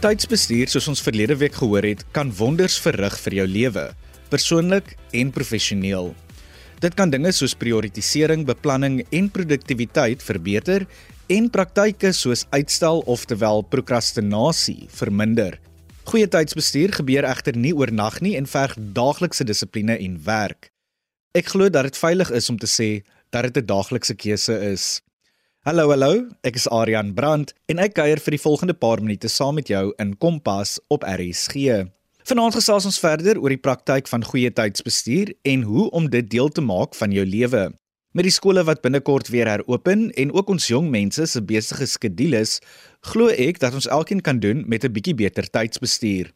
Tydsbestuur, soos ons verlede week gehoor het, kan wonders verrig vir jou lewe, persoonlik en professioneel. Dit kan dinge soos prioritisering, beplanning en produktiwiteit verbeter en praktyke soos uitstel oftewel prokrastinasie verminder. Goeie tydsbestuur gebeur egter nie oornag nie en verg daaglikse dissipline en werk. Ek glo dat dit veilig is om te sê dat dit 'n daaglikse keuse is. Hallo hallo, ek is Adrian Brandt en ek kuier vir die volgende paar minute saam met jou in Kompas op RSG. Vanaand gesels ons verder oor die praktyk van goeie tydsbestuur en hoe om dit deel te maak van jou lewe. Met die skole wat binnekort weer heropen en ook ons jong mense se besige skedules, glo ek dat ons elkeen kan doen met 'n bietjie beter tydsbestuur.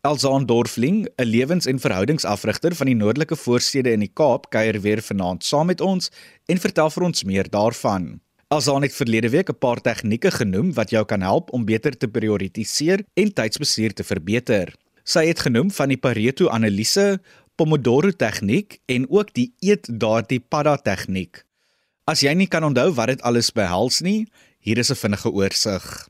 Elzaan Dorfling, 'n lewens- en verhoudingsafrigter van die noordelike voorstede in die Kaap, kuier weer vanaand saam met ons en vertel vir ons meer daarvan. Alsaan het verlede week 'n paar tegnieke genoem wat jou kan help om beter te prioritiseer en tydsbestuur te verbeter. Sy het genoem van die Pareto-analise, Pomodoro tegniek en ook die eet daardie padda tegniek. As jy nie kan onthou wat dit alles behels nie, hier is 'n vinnige oorsig.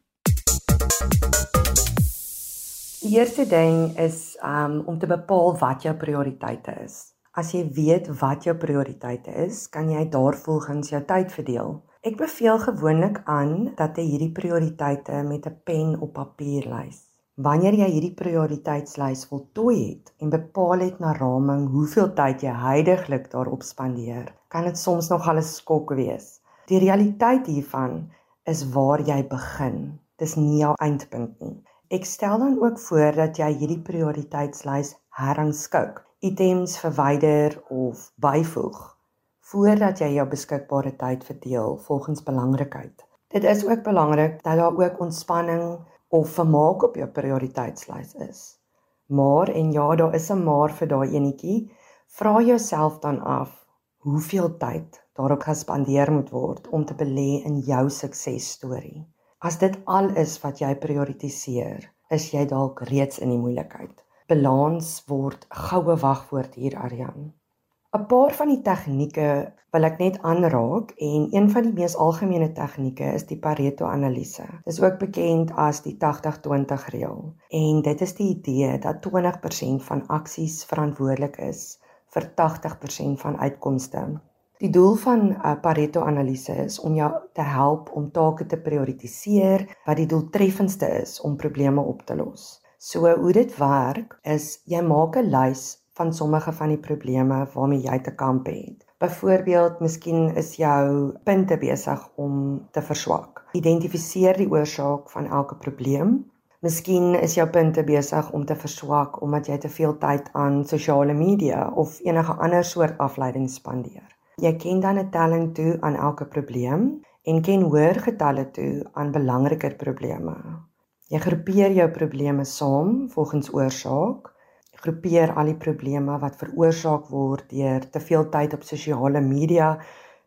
Die eerste ding is um, om te bepaal wat jou prioriteite is. As jy weet wat jou prioriteite is, kan jy daarvolgens jou tyd verdeel. Ek beveel gewoonlik aan dat jy hierdie prioriteite met 'n pen op papier lys. Wanneer jy hierdie prioriteitslys voltooi het en bepaal het na raming hoeveel tyd jy heidaglik daarop spandeer, kan dit soms nog al 'n skok wees. Die realiteit hiervan is waar jy begin. Dis nie jou eindpunt nie. Ek stel dan ook voor dat jy hierdie prioriteitslys herrangskik, items verwyder of byvoeg voordat jy jou beskikbare tyd verdeel volgens belangrikheid. Dit is ook belangrik dat daar ook ontspanning of vermaak op jou prioriteitslys is. Maar en ja, daar is 'n maar vir daai enetjie. Vra jouself dan af hoeveel tyd daarop gespandeer moet word om te belê in jou suksesstorie. As dit al is wat jy prioritiseer, is jy dalk reeds in die moeilikheid. Balans word goue wagwoord hier, Aryan. 'n Paar van die tegnieke wil ek net aanraak en een van die mees algemene tegnieke is die Pareto-analise. Dit is ook bekend as die 80-20 reël. En dit is die idee dat 20% van aksies verantwoordelik is vir 80% van uitkomste. Die doel van 'n Pareto-analise is om jou te help om take te prioritiseer wat die doeltreffendste is om probleme op te los. So hoe dit werk is jy maak 'n lys van sommige van die probleme waarmee jy te kamp het. Byvoorbeeld, miskien is jou punte besig om te verswak. Identifiseer die oorsaak van elke probleem. Miskien is jou punte besig om te verswak omdat jy te veel tyd aan sosiale media of enige ander soort afleiding spandeer. Jy ken dan 'n telling toe aan elke probleem en ken hoër getalle toe aan belangriker probleme. Jy groepeer jou probleme saam volgens oorsaak groepeer al die probleme wat veroorsaak word deur te veel tyd op sosiale media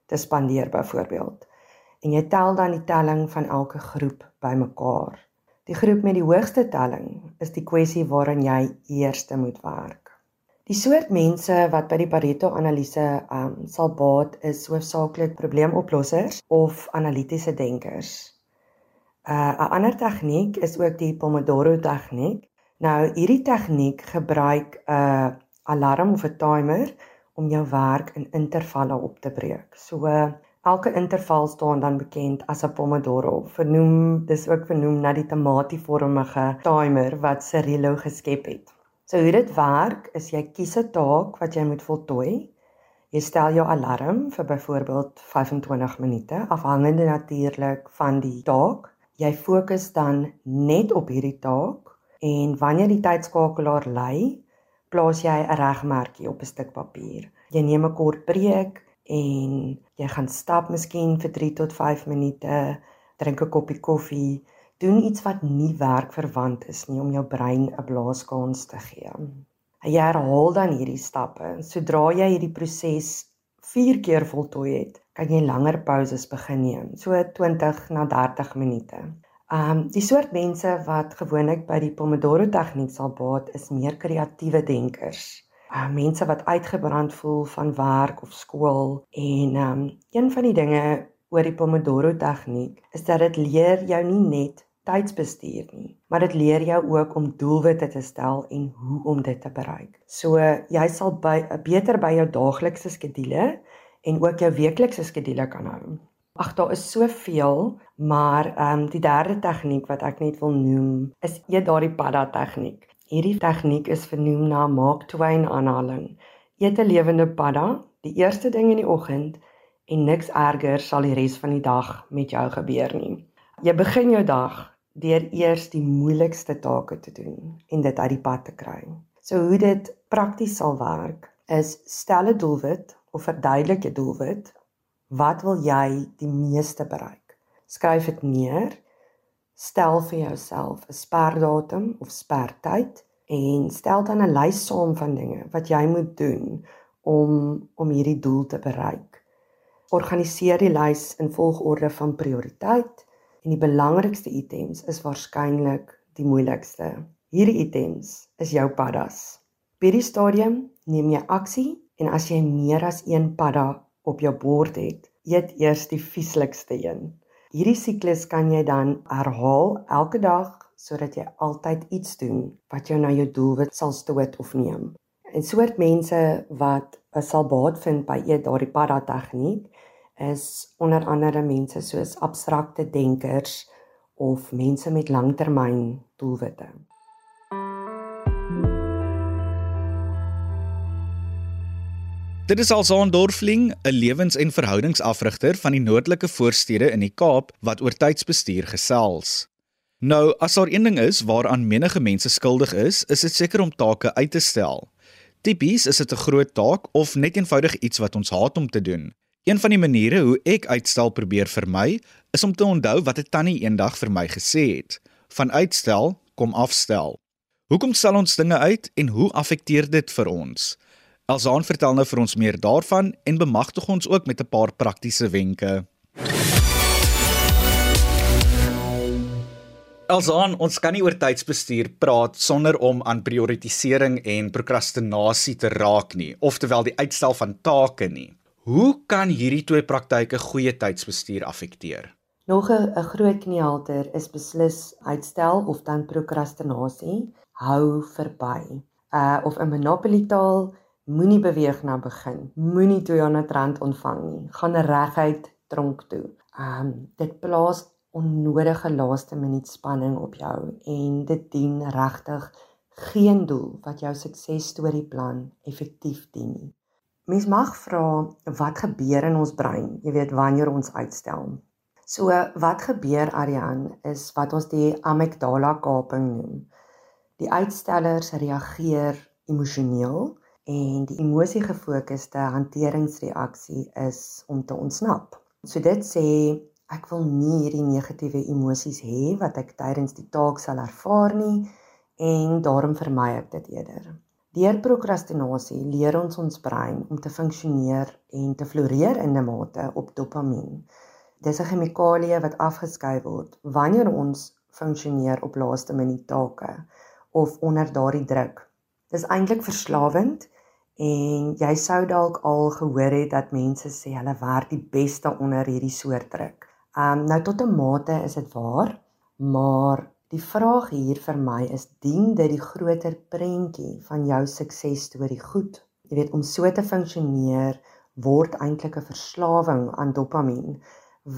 te spandeer byvoorbeeld. En jy tel dan die telling van elke groep bymekaar. Die groep met die hoogste telling is die kwessie waaraan jy eerste moet werk. Die soort mense wat by die Pareto-analise um, sal baat is hoofsaaklik probleemoplossers of analitiese denkers. Uh, 'n ander tegniek is ook die Pomodoro tegniek Nou hierdie tegniek gebruik 'n uh, alarm of 'n timer om jou werk in intervalle op te breek. So uh, elke interval staan dan bekend as 'n pomodoro. Vernoem dis ook vernoem na die tomatievormige timer wat Cirilo geskep het. So hoe dit werk is jy kies 'n taak wat jy moet voltooi. Jy stel jou alarm vir byvoorbeeld 25 minute afhangende natuurlik van die taak. Jy fokus dan net op hierdie taak en wanneer die tydskakelaar lui, plaas jy 'n regmerkie op 'n stuk papier. Jy neem 'n kort breek en jy gaan stap miskien vir 3 tot 5 minute, drink 'n koppie koffie, doen iets wat nie werkverwant is nie om jou brein 'n blaaskans te gee. Jy herhaal dan hierdie stappe. Sodra jy hierdie proses 4 keer voltooi het, kan jy langer pauses begin neem, so 20 na 30 minute. Um die soort mense wat gewoonlik by die Pomodoro tegniek sal baat is meer kreatiewe denkers. Uh mense wat uitgebrand voel van werk of skool en um een van die dinge oor die Pomodoro tegniek is dat dit leer jou nie net tydsbestuur nie, maar dit leer jou ook om doelwitte te stel en hoe om dit te bereik. So jy sal by beter by jou daaglikse skedule en ook jou weeklikse skedule kan hou. Ag daar is soveel, maar ehm um, die derde tegniek wat ek net wil noem is eet daardie padda tegniek. Hierdie tegniek is vernoem na Mark Twain aanhaling. Eet 'n lewende padda die eerste ding in die oggend en niks erger sal die res van die dag met jou gebeur nie. Jy begin jou dag deur eers die moeilikste take te doen en dit uit die pad te kry. So hoe dit prakties sal werk is stel 'n doelwit of verduidelik 'n doelwit. Wat wil jy die meeste bereik? Skryf dit neer. Stel vir jouself 'n sperdatum of spertyd en stel dan 'n lys saam van dinge wat jy moet doen om om hierdie doel te bereik. Organiseer die lys in volgorde van prioriteit en die belangrikste items is waarskynlik die moeilikste. Hierdie items is jou paddas. By die stadium neem jy aksie en as jy meer as een padda op jou bord het, eet eers die vieslikste een. Hierdie siklus kan jy dan herhaal elke dag sodat jy altyd iets doen wat jou na jou doelwit sal stoot of neem. En soort mense wat sal baat vind by eet daardie padda tegniek is onder andere mense soos abstrakte denkers of mense met langtermyn doelwitte. Dit is Alsaan Dorfling, 'n lewens- en verhoudingsafrigter van die noordelike voorstede in die Kaap wat oor tydsbestuur gesels. Nou, as daar een ding is waaraan menige mense skuldig is, is dit seker om take uit te stel. Tipies is dit 'n groot taak of net eenvoudig iets wat ons haat om te doen. Een van die maniere hoe ek uitstel probeer vermy, is om te onthou wat 'n tannie eendag vir my gesê het: "Van uitstel kom afstel." Hoekom stel ons dinge uit en hoe affekteer dit vir ons? Elsaan vertel nou vir ons meer daarvan en bemagtig ons ook met 'n paar praktiese wenke. Elsaan, ons kan nie oor tydsbestuur praat sonder om aan prioritisering en prokrastinasie te raak nie, oftewel die uitstel van take nie. Hoe kan hierdie twee praktyke goeie tydsbestuur affekteer? Nog 'n groot kniehalter is beslis uitstel of dan prokrastinasie. Hou verby. Uh of 'n monopoly taal, moenie beweeg na begin. Moenie toe aan 'n trant ontvang nie. Gaan reguit tronk toe. Um dit plaas onnodige laaste minuut spanning op jou en dit dien regtig geen doel wat jou suksesstorie-plan effektief dien nie. Mens mag vra wat gebeur in ons brein, jy weet wanneer ons uitstel. So wat gebeur Arian is wat ons die amygdala kaping noem. Die uitstellers reageer emosioneel en die emosiegefokusde hanteringsreaksie is om te ontsnap. So dit sê ek wil nie hierdie negatiewe emosies hê wat ek tydens die taak sal ervaar nie en daarom vermy ek dit eerder. Deur prokrastinasie leer ons ons brein om te funksioneer en te floreer in 'n mate op dopamien. Dis 'n chemikalie wat afgeskei word wanneer ons funksioneer op laaste minuut take of onder daardie druk. Dis eintlik verslawend en jy sou dalk al gehoor het dat mense sê hulle werk die beste onder hierdie soort druk. Um nou tot 'n mate is dit waar, maar Die vraag hier vir my is dien dit die groter prentjie van jou suksesstorie goed? Jy weet om so te funksioneer word eintlik 'n verslawing aan dopamien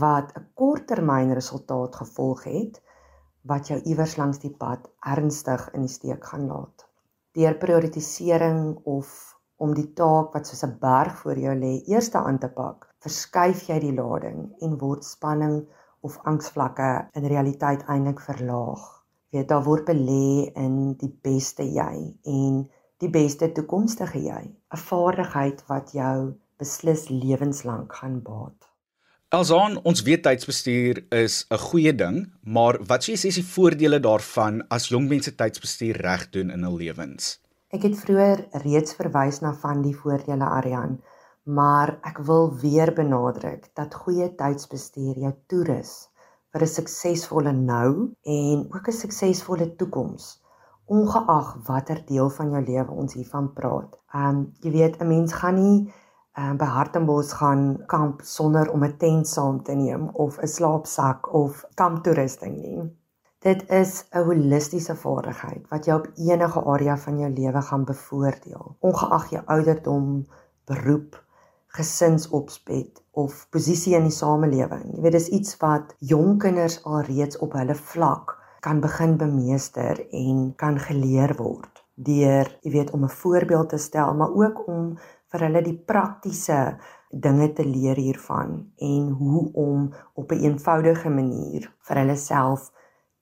wat 'n korttermyn resultaat gevolg het wat jou iewers langs die pad ernstig in die steek gaan laat. Deur prioritisering of om die taak wat soos 'n berg voor jou lê eers aan te pak, verskuif jy die lading en word spanning of angsvlakke in realiteit eintlik verlaag. Weet daar word belê in die beste jy en die beste toekomstige jy, 'n vaardigheid wat jou beslis lewenslank gaan baat. Alsaan, ons weet tydsbestuur is 'n goeie ding, maar wat sê jy is die voordele daarvan as jong mense tydsbestuur reg doen in hul lewens? Ek het vroeër reeds verwys na van die voordele Arian maar ek wil weer benadruk dat goeie tydsbestuur jou toerus vir 'n suksesvolle nou en ook 'n suksesvolle toekoms ongeag watter deel van jou lewe ons hiervan praat. Um jy weet 'n mens gaan nie um, by Hartenbos gaan kamp sonder om 'n tent saam te neem of 'n slaapsak of kamptoerusting nie. Dit is 'n holistiese vaardigheid wat jou op enige area van jou lewe gaan bevoordeel, ongeag jou ouderdom, beroep, gesinsopset of posisie in die samelewing. Jy weet dis iets wat jong kinders alreeds op hulle vlak kan begin bemeester en kan geleer word deur, jy weet, om 'n voorbeeld te stel, maar ook om vir hulle die praktiese dinge te leer hiervan en hoe om op 'n een eenvoudige manier vir hulle self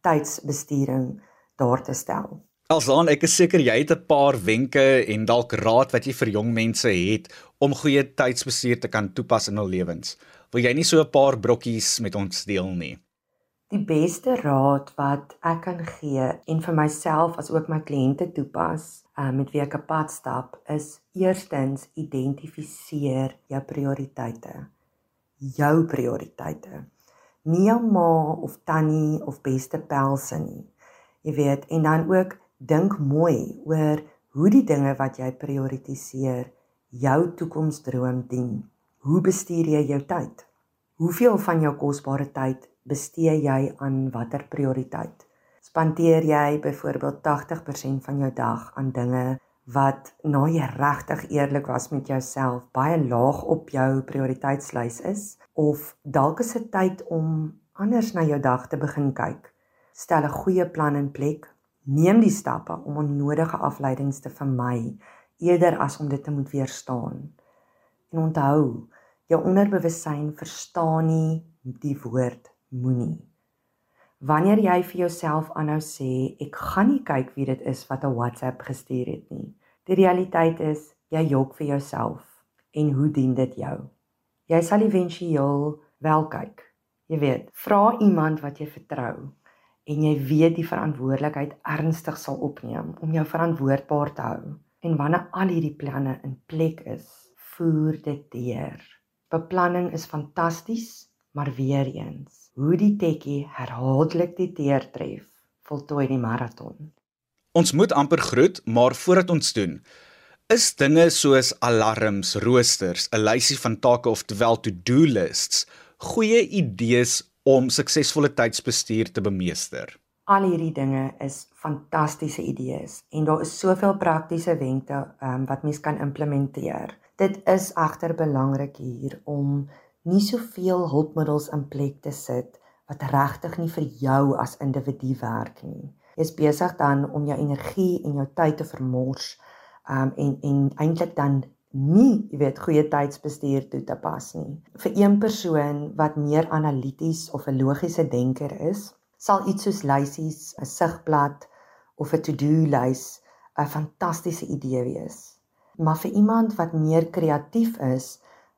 tydsbestuuring daar te stel. Alsaan, ek is seker jy het 'n paar wenke en dalk raad wat jy vir jong mense het om goeie tydsbestuur te kan toepas in hul lewens. Wil jy nie so 'n paar brokkies met ons deel nie? Die beste raad wat ek kan gee en vir myself as ook my kliënte toepas, uh, met wie ek 'n pad stap, is eerstens identifiseer jou prioriteite. Jou prioriteite. Nie jou ma of tannie of beste pelse nie. Jy weet, en dan ook dink mooi oor hoe die dinge wat jy prioritiseer jou toekomsdroom dien. Hoe bestuur jy jou tyd? Hoeveel van jou kosbare tyd bestee jy aan watter prioriteit? Spandeer jy byvoorbeeld 80% van jou dag aan dinge wat na jy regtig eerlik was met jouself baie laag op jou prioriteitslys is of dalk is dit tyd om anders na jou dag te begin kyk. Stel 'n goeie plan in plek. Neem die stappe om onnodige afleidings te vermy eerder as om dit te moet weerstaan. En onthou, Jou onderbewussyn verstaan nie die woord moenie. Wanneer jy vir jouself aanhou sê ek gaan nie kyk wie dit is wat 'n WhatsApp gestuur het nie. Die realiteit is jy jok vir jouself en hoe dien dit jou? Jy sal éventueel wel kyk. Jy weet, vra iemand wat jy vertrou en jy weet die verantwoordelikheid ernstig sal opneem om jou verantwoordbaar te hou. En wanneer al hierdie planne in plek is, voer dit deur. Beplanning is fantasties, maar weer eens, hoe die tekkie herhaaldelik die teer tref, voltooi die maraton. Ons moet amper groet, maar voordat ons doen, is dinge soos alarms, roosters, 'n lysie van take of terwyl to-do lists goeie idees om suksesvolle tydsbestuur te bemeester. Al hierdie dinge is fantastiese idees en daar is soveel praktiese wenke um, wat mens kan implementeer. Dit is egter belangrik hier om nie soveel hulpmiddels in plek te sit wat regtig nie vir jou as individu werk nie. Is besig dan om jou energie en jou tyd te vermors um en en eintlik dan nie, jy weet, goeie tydsbestuur toe te pas nie. Vir een persoon wat meer analities of 'n logiese denker is, sal iets soos lysies, 'n sigblad of 'n to-do lys 'n fantastiese idee wees maar vir iemand wat meer kreatief is,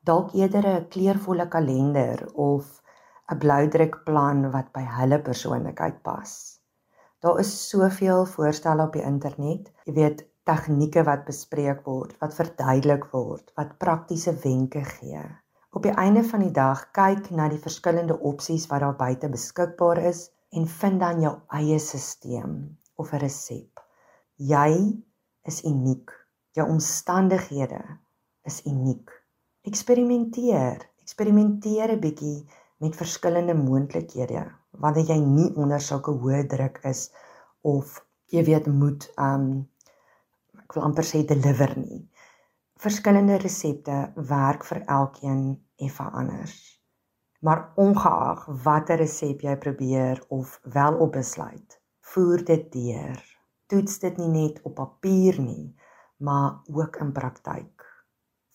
dalk eerder 'n kleurvolle kalender of 'n bloudrukplan wat by hulle persoonlikheid pas. Daar is soveel voorstelle op die internet, jy weet, tegnieke wat bespreek word, wat verduidelik word, wat praktiese wenke gee. Op die einde van die dag kyk na die verskillende opsies wat daar buite beskikbaar is en vind dan jou eie stelsel of 'n resep. Jy is uniek. Jou omstandighede is uniek. Eksperimenteer, eksperimenteer 'n bietjie met verskillende moontlikhede wanneer jy nie onder sulke hoë druk is of jy weet moet um ek wil amper sê deliver nie. Verskillende resepte werk vir elkeen effe anders. Maar ongeag watter resep jy probeer of wel op besluit, voer dit deur. Toets dit nie net op papier nie, maar ook in praktyk.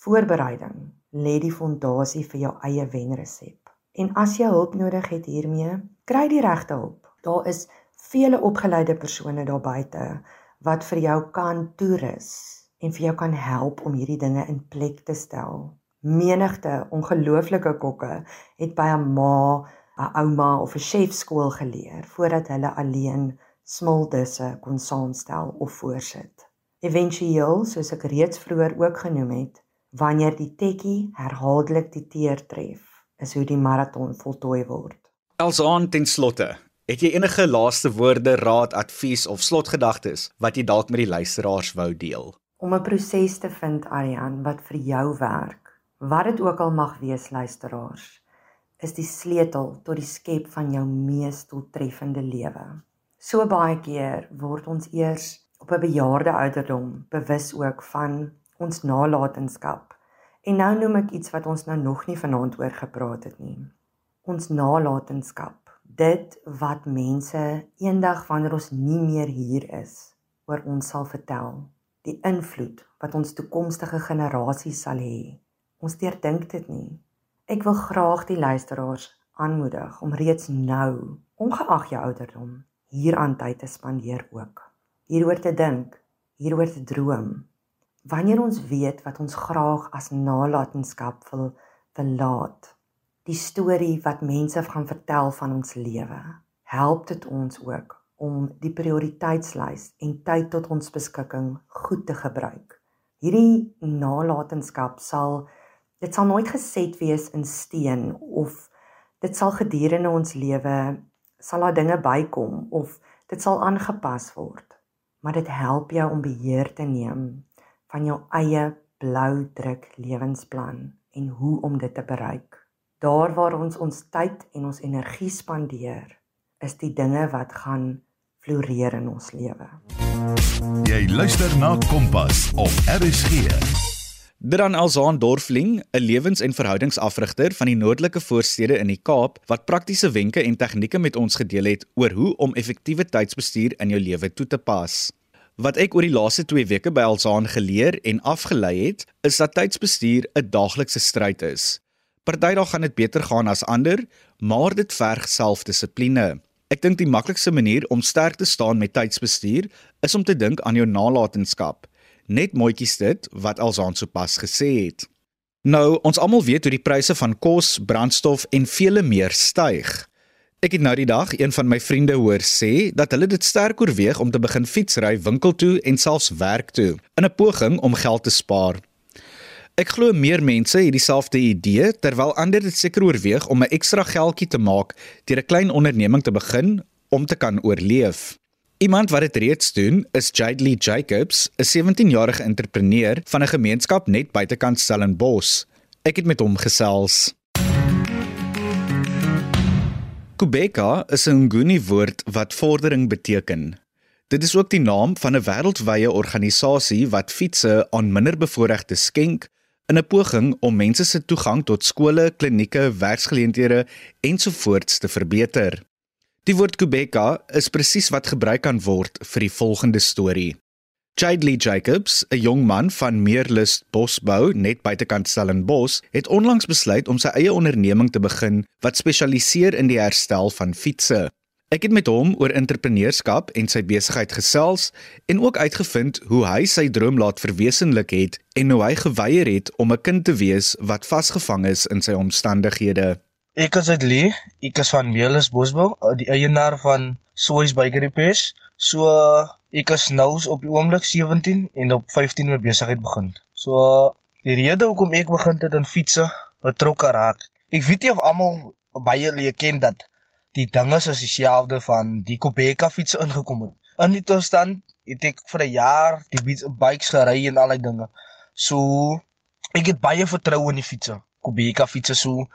Voorbereiding lê die fondasie vir jou eie wenresep. En as jy hulp nodig het hiermee, kry die regte hulp. Daar is vele opgeleide persone daar buite wat vir jou kan toerus en vir jou kan help om hierdie dinge in plek te stel. Menigte ongelooflike kokke het by 'n ma, 'n ouma of 'n chef skool geleer voordat hulle alleen smildisse kon saamstel of voorsit. Eventueel, soos ek reeds vroeër ook genoem het, wanneer die tekkie herhaaldelik die teer tref, is hoe die maraton voltooi word. Elsaan ten slotte, het jy enige laaste woorde, raad, advies of slotgedagtes wat jy dalk met die luisteraars wou deel? Om 'n proses te vind, Aryan, wat vir jou werk, wat dit ook al mag wees, luisteraars, is die sleutel tot die skep van jou mees doeltreffende lewe. So baie keer word ons eers op 'n bejaarde ouderdom bewus ook van ons nalatenskap. En nou noem ek iets wat ons nou nog nie vanaand oor gepraat het nie. Ons nalatenskap. Dit wat mense eendag wanneer ons nie meer hier is, oor ons sal vertel. Die invloed wat ons toekomstige generasies sal hê. Ons deurdink dit nie. Ek wil graag die luisteraars aanmoedig om reeds nou, ongeag jou ouderdom, hieraan tyd te spandeer ook. Hieroor te dink, hieroor te droom. Wanneer ons weet wat ons graag as nalatenskap wil verlaat, die storie wat mense gaan vertel van ons lewe, help dit ons ook om die prioriteitslys en tyd tot ons beskikking goed te gebruik. Hierdie nalatenskap sal dit sal nooit geset wees in steen of dit sal gedurende ons lewe sal daar dinge bykom of dit sal aangepas word. Maar dit help jou om beheer te neem van jou eie blou druk lewensplan en hoe om dit te bereik. Daar waar ons ons tyd en ons energie spandeer, is die dinge wat gaan floreer in ons lewe. Jy luister na Kompas op RSG. Dran Alzaan Dorfling, 'n lewens- en verhoudingsafrigter van die noordelike voorstede in die Kaap, wat praktiese wenke en tegnieke met ons gedeel het oor hoe om effektiewe tydsbestuur in jou lewe toe te pas. Wat ek oor die laaste 2 weke by Alzaan geleer en afgelei het, is dat tydsbestuur 'n daaglikse stryd is. Partydae gaan dit beter gaan as ander, maar dit verg selfdissipline. Ek dink die maklikste manier om sterk te staan met tydsbestuur is om te dink aan jou nalatenskap. Net mooietjies dit wat Alsaan sopas gesê het. Nou, ons almal weet hoe die pryse van kos, brandstof en vele meer styg. Ek het nou die dag een van my vriende hoor sê dat hulle dit sterk oorweeg om te begin fietsry winkel toe en selfs werk toe in 'n poging om geld te spaar. Ek glo meer mense het dieselfde idee terwyl ander dit seker oorweeg om 'n ekstra geldjie te maak deur 'n klein onderneming te begin om te kan oorleef. Iemand wat dit reeds doen, is Jadely Jacobs, 'n 17-jarige entrepreneur van 'n gemeenskap net buitekant Stellenbosch. Ek het met hom gesels. Kubeka is 'n Nguni woord wat vordering beteken. Dit is ook die naam van 'n wêreldwye organisasie wat fietsse aan minderbevoorregte skenk in 'n poging om mense se toegang tot skole, klinieke, werksgeleenthede ensovoorts te verbeter. Die woord Kubeka is presies wat gebruik kan word vir die volgende storie. Chidley Jacobs, 'n jong man van Meerlus Bosbou net buitekant Stellenbosch, het onlangs besluit om sy eie onderneming te begin wat spesialiseer in die herstel van fietsse. Ek het met hom oor entrepreneurskap en sy besigheid gesels en ook uitgevind hoe hy sy droom laat verwesenlik het en hoe hy geweier het om 'n kind te wees wat vasgevang is in sy omstandighede. Ek is Lee, ek is van Meelis Bosbou, die eienaar van Soys Biker Repairs. So ek is nou op die oomblik 17 en op 15 met besigheid begin. So die rede hoekom ek begin het aan fietsse betrokke raak. Ek weet nie of almal baie leer ken dat die dinge is dieselfde van die Kobeka fiets ingekom het. In die toestand het ek vir 'n jaar die bikes gery en al die dinge. So ek het baie vertroue in die fietsse, Kobeka fietsse so.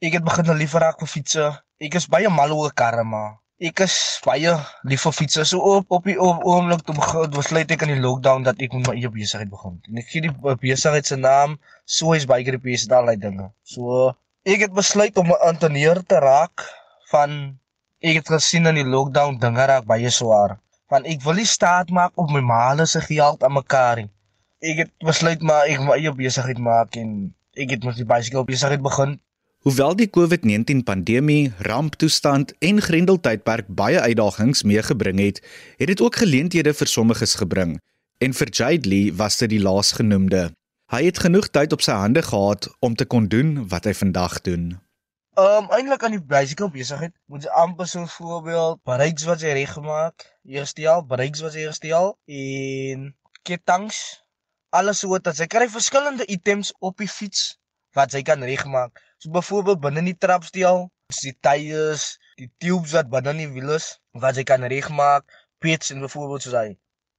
Ek het begin lief raak vir fietsse. Ek is baie mal oor karre maar ek is baie lief vir fietsse. So op op die oomblik toe besluit ek in die lockdown dat ek met my eie besigheid begin. En ek gee die besigheid se naam Soys Bike Repairs en al die dinge. So ek het besluit om 'n anteneer te raak van ek het gesien in die lockdown dinge raak baie swaar. Van ek wil nie staat maak op my maale se geld aan mekaar nie. Ek het besluit maar ek moet eie besigheid maak en ek het mos die bicycle besigheid begin. Hoewel die COVID-19 pandemie, ramptoestand en grendeltydperk baie uitdagings meegebring het, het dit ook geleenthede vir sommiges gebring. En vir Jadely was dit die laasgenoemde. Hy het genoeg tyd op sy hande gehad om te kon doen wat hy vandag doen. Ehm um, eintlik aan die bicycle besigheid moet jy amper so 'n voorbeeld brakes wat jy reg gemaak, eersteel brakes wat jy eersteel en ketTangs alles dat jy kry verskillende items op die fiets wat jy kan regmaak. So byvoorbeeld binne die trapsteel, die tyres, die tubes wat binne die wiele is wat jy kan regmaak, pits en byvoorbeeld soos hy.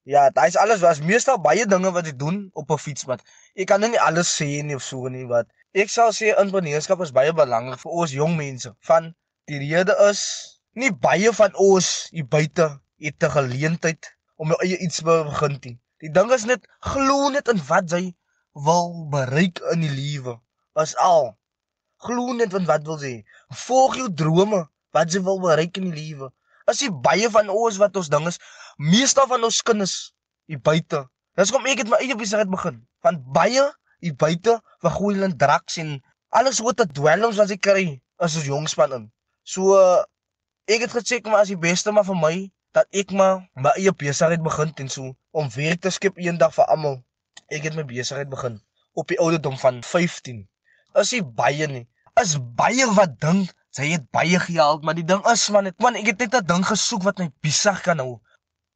Ja, dit is alles was meestal baie dinge wat jy doen op 'n fiets wat ek kan nie alles sê nie of so nie wat Ek sal sê entrepreneurskap is baie belangrik vir ons jong mense. Van die rede is nie baie van ons hier buite het 'n geleentheid om jou eie iets te begin te. Die ding is net glo net in wat jy wil bereik in die lewe. Is al. Glo net in wat wil jy. Volg jou drome, wat jy wil bereik in die lewe. As jy baie van ons wat ons ding is, meeste van ons kinders hier buite. Dis kom ek het my eie besigheid begin. Van baie hier buite, wat gooi hulle draks en alles wat dit dwelms wat ek kry as 'n jong span in. So ek het gecheck maar as die beste maar vir my dat ek maar my eie besigheid begin en so om werk te skep eendag vir almal. Ek het my besigheid begin op die ouderdom van 15. Is nie baie nie. Is baie wat dink sy het baie geld, maar die ding is man, ek man ek het net 'n ding gesoek wat my besig kan hou.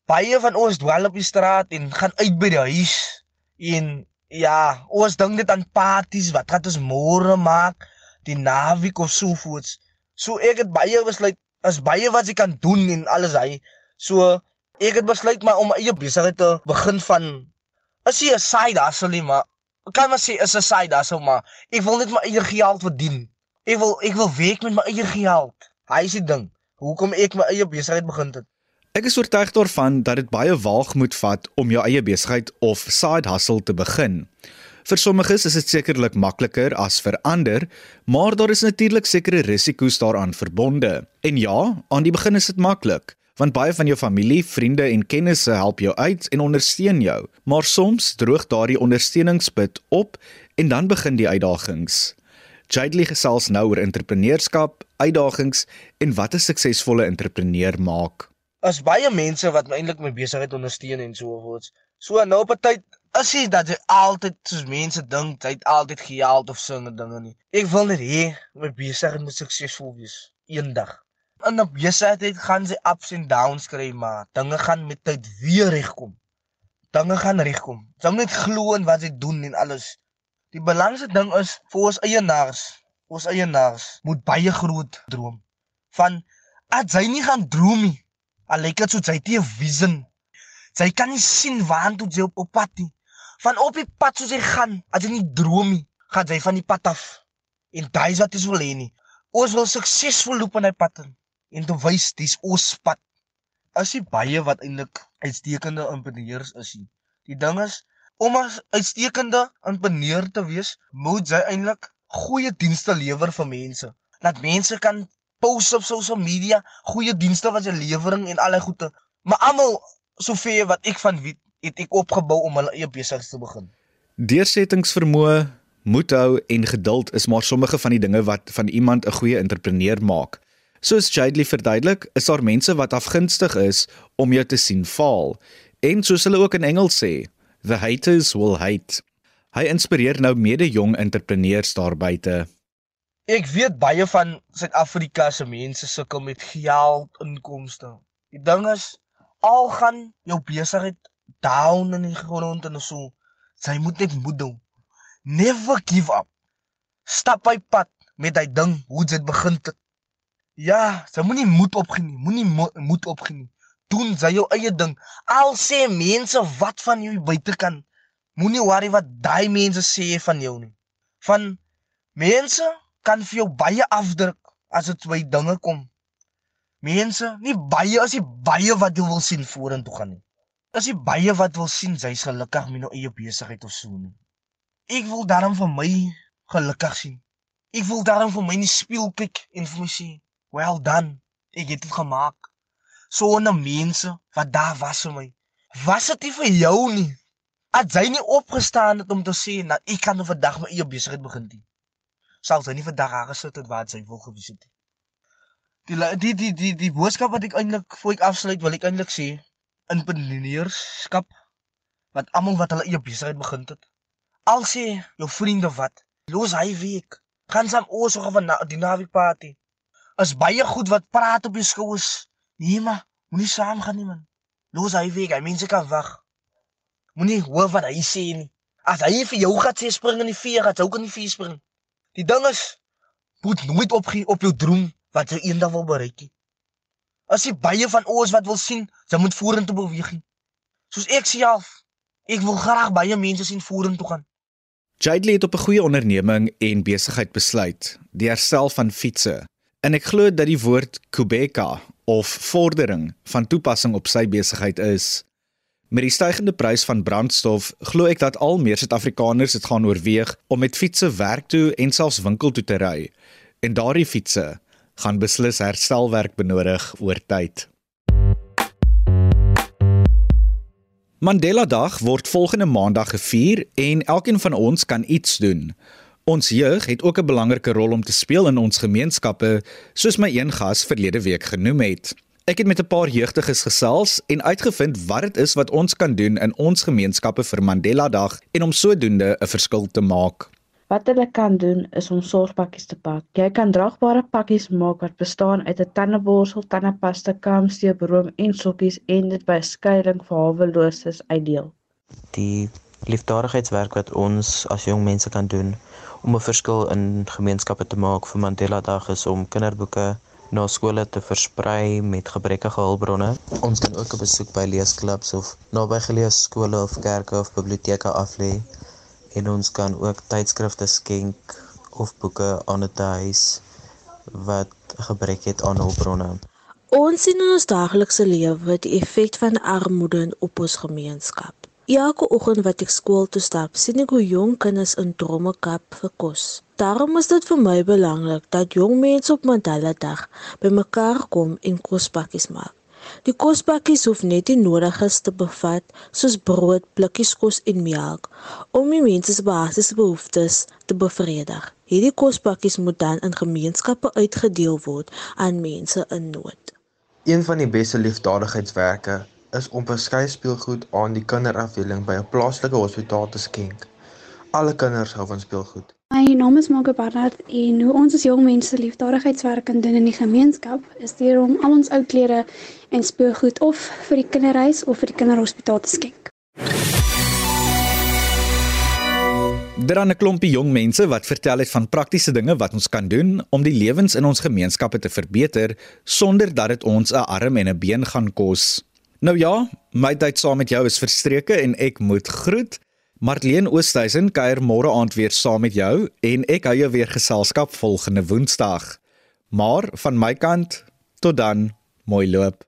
Baie van ons dwel op die straat en gaan uit by die huis en ja, ons dink net aan parties, wat gaan ons môre maak, die naweek of so voets. So ek het baie besluit, is baie wat jy kan doen en alles hy. So ek het besluit maar om my eie besigheid te begin van is jy 'n side hustle nie, maar kan maar sê is 'n side hustle maar ek wil net my eie geld verdien. Ek wil ek wil werk met my eie geld. Hy is die ding. Hoekom ek my eie besigheid begin het. Ek is oortuig daarvan dat dit baie waag moet vat om jou eie besigheid of side hustle te begin. Vir sommiges is dit sekerlik makliker as vir ander, maar daar is natuurlik sekere risiko's daaraan verbonde. En ja, aan die begin is dit maklik, want baie van jou familie, vriende en kennisse help jou uit en ondersteun jou. Maar soms droog daardie ondersteuningsput op en dan begin die uitdagings. Jadely gesels nou oor entrepreneurskap, uitdagings en wat 'n suksesvolle entrepreneur maak. As baie mense wat my eintlik my besigheid ondersteun en so voort. So nou op 'n tyd is dit dat jy altyd soos mense dink, jy het altyd geld of so 'n dinge nie. Ek wil net hê my besigheid moet suksesvol wees eendag. In 'n besigheid gaan sy ups en downs kry, maar dinge gaan met tyd weer regkom. Dinge gaan regkom. Jy moet net glo in wat jy doen en alles. Die belangrikste ding is vir ons eienaars, ons eienaars moet baie groot droom. Van as jy nie gaan droom nie, al lyk dit soos jy 'n vision. Jy kan nie sien waartoe jy op, op pad nie. Van op die pad soos jy gaan, as jy nie droom nie, gaan jy van die pad af. En daai is wat ons wil hê nie. Ons wil suksesvol loop in hy pad in, en te wys dis ons pad. As jy baie wat eintlik uitstekende entrepreneurs is. Nie. Die ding is om as uitstekende entrepreneur te wees, moet jy eintlik goeie dienste lewer vir mense. Dat mense kan post op social media, goeie dienste wat jy lewering en al die goede. Maar almal soveel wat ek van weet, het ek opgebou om hulle eie besigheid te begin. Deursettingsvermoë, moed hou en geduld is maar sommige van die dinge wat van iemand 'n goeie entrepreneur maak. Soos Jadely verduidelik, is daar mense wat afgunstig is om jou te sien faal. En soos hulle ook in Engels sê, the haters will hate. Hy inspireer nou mede jong entrepreneurs daar buite. Ek weet baie van Suid-Afrika se mense sukkel met geld inkomste. Die ding is al gaan jou besigheid down in die grond en so, jy moet net moed hou. Never give up. Stap by pad met hy ding hoe dit begin het. Ja, jy moenie moed opgee nie. Moenie mo moed opgee nie. Doen jy jou eie ding. Al sê mense wat van jou buite kan. Moenie worry wat daai mense sê van jou nie. Van mense kan vir jou baie afdruk as dit by dinge kom. Mense, nie baie as jy baie wat jy wil sien vorentoe gaan nie. As jy baie wat wil sien jy's gelukkig met jou eie besigheid of so nie. Ek wil daarom vir my gelukkig sien. Ek wil daarom vir my in die spieël kyk en vir my sê, "Well done. Ek het dit gemaak." So 'n mense wat daar was vir my. Was dit vir jou nie? As jy nie opgestaan het om te sê, "Nou, ek kan nou vandag my eie besigheid begin doen." Sal jy nie vandag daar gesit het waar jy wil gewees het nie. Die die die die die boodskap wat ek eintlik voor ek afsluit wil ek eintlik sê entrepreneurskap wat almal wat hulle eie besigheid begin het. Al sê jou vriende wat, los hy week. Gaan saam of van die naweek party. Is baie goed wat praat op jou skouers. Nee maar, moenie saam gaan nie man. Los hy week, hy mense kan wag. Moenie hoor wat hy sê nie. As hy vir jou gaan sê spring in die vuur, gaan jy ook in die vuur spring. Die ding is moet nooit opgee op jou droom wat jy eendag wil bereik nie. As jy baie van ons wat wil sien, jy moet vorentoe beweeg. Soos ek self, ek wil graag baie mense sien vorentoe gaan. Jadely het op 'n goeie onderneming en besigheid besluit, die herstel van fietsse. En ek glo dat die woord Kubeka of vordering van toepassing op sy besigheid is. Met die stygende prys van brandstof, glo ek dat al meer Suid-Afrikaners dit gaan oorweeg om met fietsse werk toe en selfs winkel toe te ry. En daardie fietsse gaan beslis herstelwerk benodig oor tyd. Mandela Dag word volgende maandag gevier en elkeen van ons kan iets doen. Ons jeug het ook 'n belangrike rol om te speel in ons gemeenskappe, soos my een gas verlede week genoem het. Ek het met 'n paar jeugdiges gesels en uitgevind wat dit is wat ons kan doen in ons gemeenskappe vir Mandela Dag en om sodoende 'n verskil te maak. Wat hulle kan doen is om sorgpakkies te pak. Jy kan dragbare pakkies maak wat bestaan uit 'n tandeborsel, tandepasta, kaamsteep, room en sokkies en dit by 'n skuiling vir haweloses uitdeel. Die liefdadigheidswerk wat ons as jong mense kan doen om 'n verskil in gemeenskappe te maak vir Mandela Dag is om kinderboeke na skole te versprei met gebrekkige hulpbronne. Ons kan ook 'n besoek by leesklubs of nabygeleë skole of kerke of biblioteke aflê en ons kan ook tydskrifte skenk of boeke aan 'n huis wat gebrek het aan hulpbronne. Ons sien in ons daaglikse lewe die effek van armoede op ons gemeenskap. Elke oggend wat ek skool toe stap, sien ek hoe jong kinders in dromme kap vir kos. Daarom is dit vir my belangrik dat jong mense op Mandela Dag bymekaar kom en kospakkies maak. Die kospakkies hoef net die nodiges te bevat, soos brood, blikkies kos en melk, om die mense se basiese behoeftes te bevredig. Hierdie kospakkies moet dan in gemeenskappe uitgedeel word aan mense in nood. Een van die beste liefdadigheidswerke is om verskeie speelgoed aan die kinderafdeling by 'n plaaslike hospitaal te skenk. Alle kinders hou van speelgoed. My naam is Margo Barnard en hoe ons as jong mense liefdadigheidswerk kan doen in die gemeenskap is deur om al ons ou klere en speelgoed of vir die kinderhuis of vir die kinderhospitaal te skenk. Daar er 'n klompie jong mense wat vertel het van praktiese dinge wat ons kan doen om die lewens in ons gemeenskappe te verbeter sonder dat dit ons 'n arm en 'n been gaan kos. Nou ja, my tyd saam met jou is verstreke en ek moet groet. Marlene Oosthuizen kuier môre aand weer saam met jou en ek hou jou weer geselskap volgende Woensdag. Maar van my kant tot dan, mooi loop.